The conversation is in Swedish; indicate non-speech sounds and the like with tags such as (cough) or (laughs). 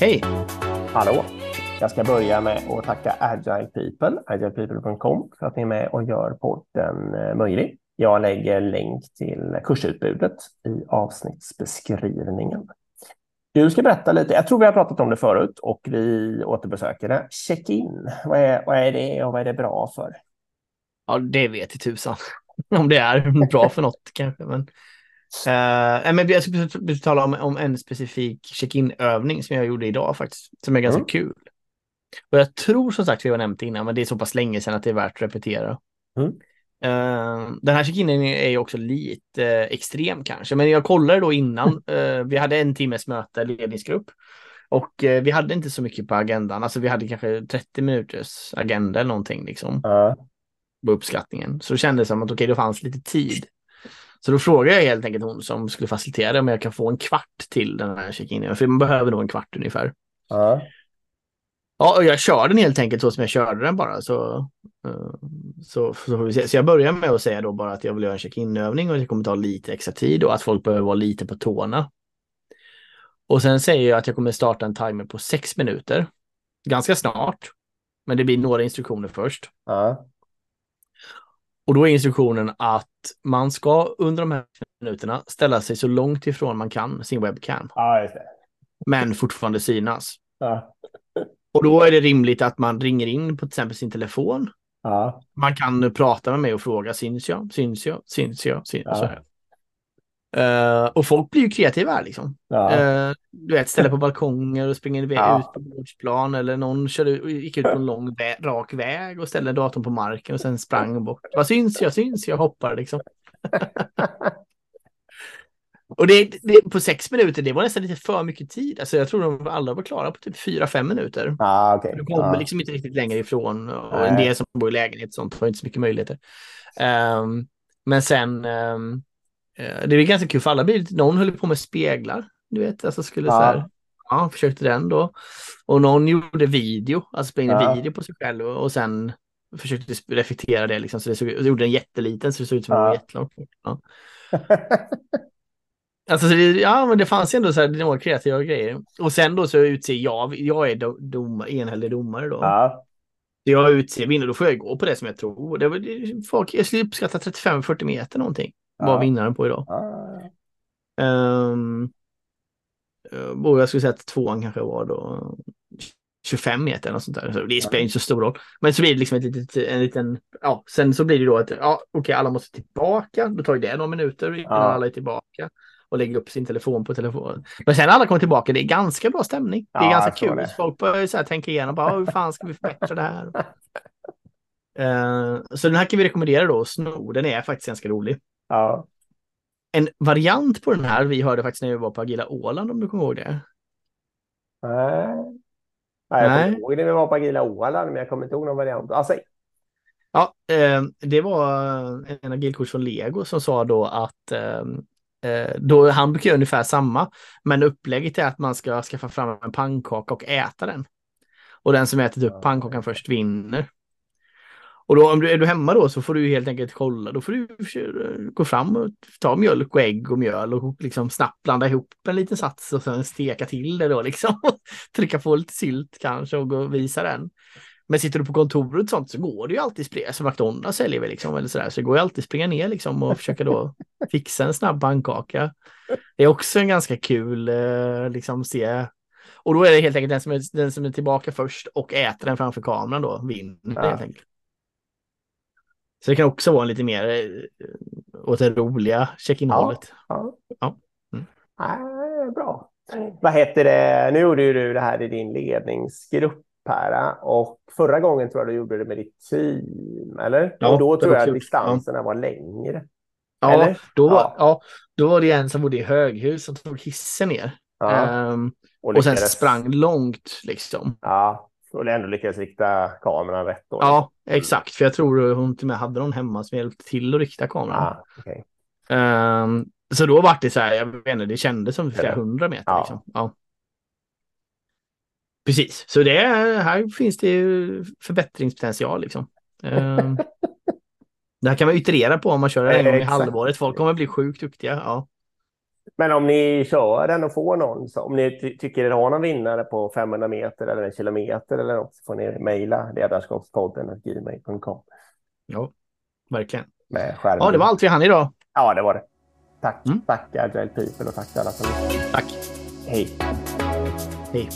Hej! Hallå! Jag ska börja med att tacka Agile People, agilepeople.com, för att ni är med och gör podden eh, möjlig. Jag lägger länk till kursutbudet i avsnittsbeskrivningen. Du ska berätta lite, jag tror vi har pratat om det förut och vi återbesöker det. Check-in, vad är, vad är det och vad är det bra för? Ja, det vet i tusan (laughs) om det är bra för något kanske. Men, uh, men jag skulle tala om, om en specifik check-in-övning som jag gjorde idag faktiskt, som är ganska mm. kul. Och jag tror som sagt vi har nämnt det innan, men det är så pass länge sedan att det är värt att repetera. Mm. Uh, den här check-inen är ju också lite uh, extrem kanske, men jag kollade då innan. Uh, vi hade en timmes möte, ledningsgrupp. Och vi hade inte så mycket på agendan, alltså vi hade kanske 30 minuters agenda eller någonting liksom. På uppskattningen. Så det kändes som att okej, okay, det fanns lite tid. Så då frågade jag helt enkelt hon som skulle facilitera om jag kan få en kvart till den här check-inen, för man behöver nog en kvart ungefär. Uh. Ja, och jag kör den helt enkelt så som jag körde den bara. Så, eh, så, så, får vi se. så jag börjar med att säga då bara att jag vill göra en check-in-övning och det kommer ta lite extra tid och att folk behöver vara lite på tårna. Och sen säger jag att jag kommer starta en timer på sex minuter. Ganska snart. Men det blir några instruktioner först. Ja. Och då är instruktionen att man ska under de här minuterna ställa sig så långt ifrån man kan sin webcam. Ja, men fortfarande synas. Ja. Och då är det rimligt att man ringer in på till exempel sin telefon. Ja. Man kan prata med mig och fråga syns jag, syns jag, syns jag, syns ja. Uh, och folk blir ju kreativa här liksom. Ja. Uh, du vet, ställa på (laughs) balkonger och springer ja. ut på gårdsplan eller någon körde, gick ut på en lång vä rak väg och ställde datorn på marken och sen sprang bort. Vad syns jag, syns jag, hoppar liksom. (laughs) Och det, det, på sex minuter, det var nästan lite för mycket tid. Alltså jag tror de alla var klara på typ fyra, fem minuter. Ah, okay. De kommer ah. liksom inte riktigt längre ifrån. Och Nej. en del som bor i lägenhet och sånt har inte så mycket möjligheter. Um, men sen, um, det är ganska kul för alla blir någon höll på med speglar. Du vet, alltså skulle ah. så här, ja, försökte den då. Och någon gjorde video, alltså spelade in video på sig själv och, och sen försökte reflektera det liksom. Så det såg, gjorde en jätteliten så det såg ut som en jättelång. Ja. (laughs) Alltså, ja, men det fanns ändå så här, några kreativa grejer. Och sen då så utser jag, jag är dom, enhällig domare då. Ja. Jag utser vinnare, då får jag gå på det som jag tror. Det var, folk, jag skulle uppskatta 35-40 meter någonting. Ja. Var vinnaren på idag. Ja. Um, och jag skulle säga att tvåan kanske var då 25 meter eller sånt där. Så det spelar inte så stor roll. Men så blir det liksom ett litet, en liten, ja, sen så blir det då att, ja, okej, okay, alla måste tillbaka. Då tar det några minuter innan ja. alla är tillbaka och lägga upp sin telefon på telefonen. Men sen när alla kommer tillbaka, det är ganska bra stämning. Det är ja, ganska kul. Det. Folk börjar så här tänka igenom, bara, hur fan ska vi förbättra det här? uh, (laughs) så den här kan vi rekommendera då, Sno. Den är faktiskt ganska rolig. Ja. En variant på den här, vi hörde faktiskt när vi var på Agila Åland, om du kommer ihåg det. Nej. Nej, jag kommer ihåg när vi var på Agila Åland, men jag kommer inte ihåg någon variant. Alltså, Ja, eh, det var en agilkurs från Lego som sa då att eh, Eh, då han brukar göra ungefär samma, men upplägget är att man ska skaffa fram en pannkaka och äta den. Och den som ätit upp pannkakan först vinner. Och då om du är du hemma då så får du helt enkelt kolla. Då får du gå fram och ta mjölk och ägg och mjöl och liksom snabbt blanda ihop en liten sats och sen steka till det då liksom. (laughs) Trycka på lite sylt kanske och gå och visa den. Men sitter du på kontoret och sånt så går det ju alltid springa, som McDonalds säljer vi liksom eller sådär, så det går ju alltid springa ner liksom och försöka då (laughs) fixa en snabb pannkaka. Det är också en ganska kul eh, liksom se. Och då är det helt enkelt den som är, den som är tillbaka först och äter den framför kameran då vinner ja. helt enkelt. Så det kan också vara lite mer eh, åt det roliga check-in-hållet. Ja, ja. ja. Mm. bra. Vad heter det? Nu gjorde ju du det här i din ledningsgrupp här och förra gången tror jag du gjorde det med ditt team, eller? Ja, och då tror jag att distanserna ja. var längre. Ja? Då, ja. ja. då var det en som bodde i höghus som tog hissen ner. Ja. Um, och, och sen sprang långt liksom. Ja, och ändå lyckades rikta kameran rätt. Då. Ja, exakt. För jag tror hon till och med hade någon hemma som hjälpte till att rikta kameran. Ah, okay. um, ehm, så då var det så här, jag vet inte, det kändes som flera hundra meter. Ja. Liksom. Ja. Precis, så det, här finns det ju förbättringspotential. Liksom. Um, (laughs) det här kan man iterera på om man kör en gång i halvåret. Folk kommer bli sjukt duktiga. Ja. Men om ni kör den och får någon, så om ni ty tycker ni har någon vinnare på 500 meter eller en kilometer eller något, så får ni mejla ledarskapspodden gmail.com. Ja, verkligen. Med skärmen. Ja, det var allt vi hann idag. Ja, det var det. Tack, Mm. tack Agile People och tack till alla som Tack. Hej. Hej.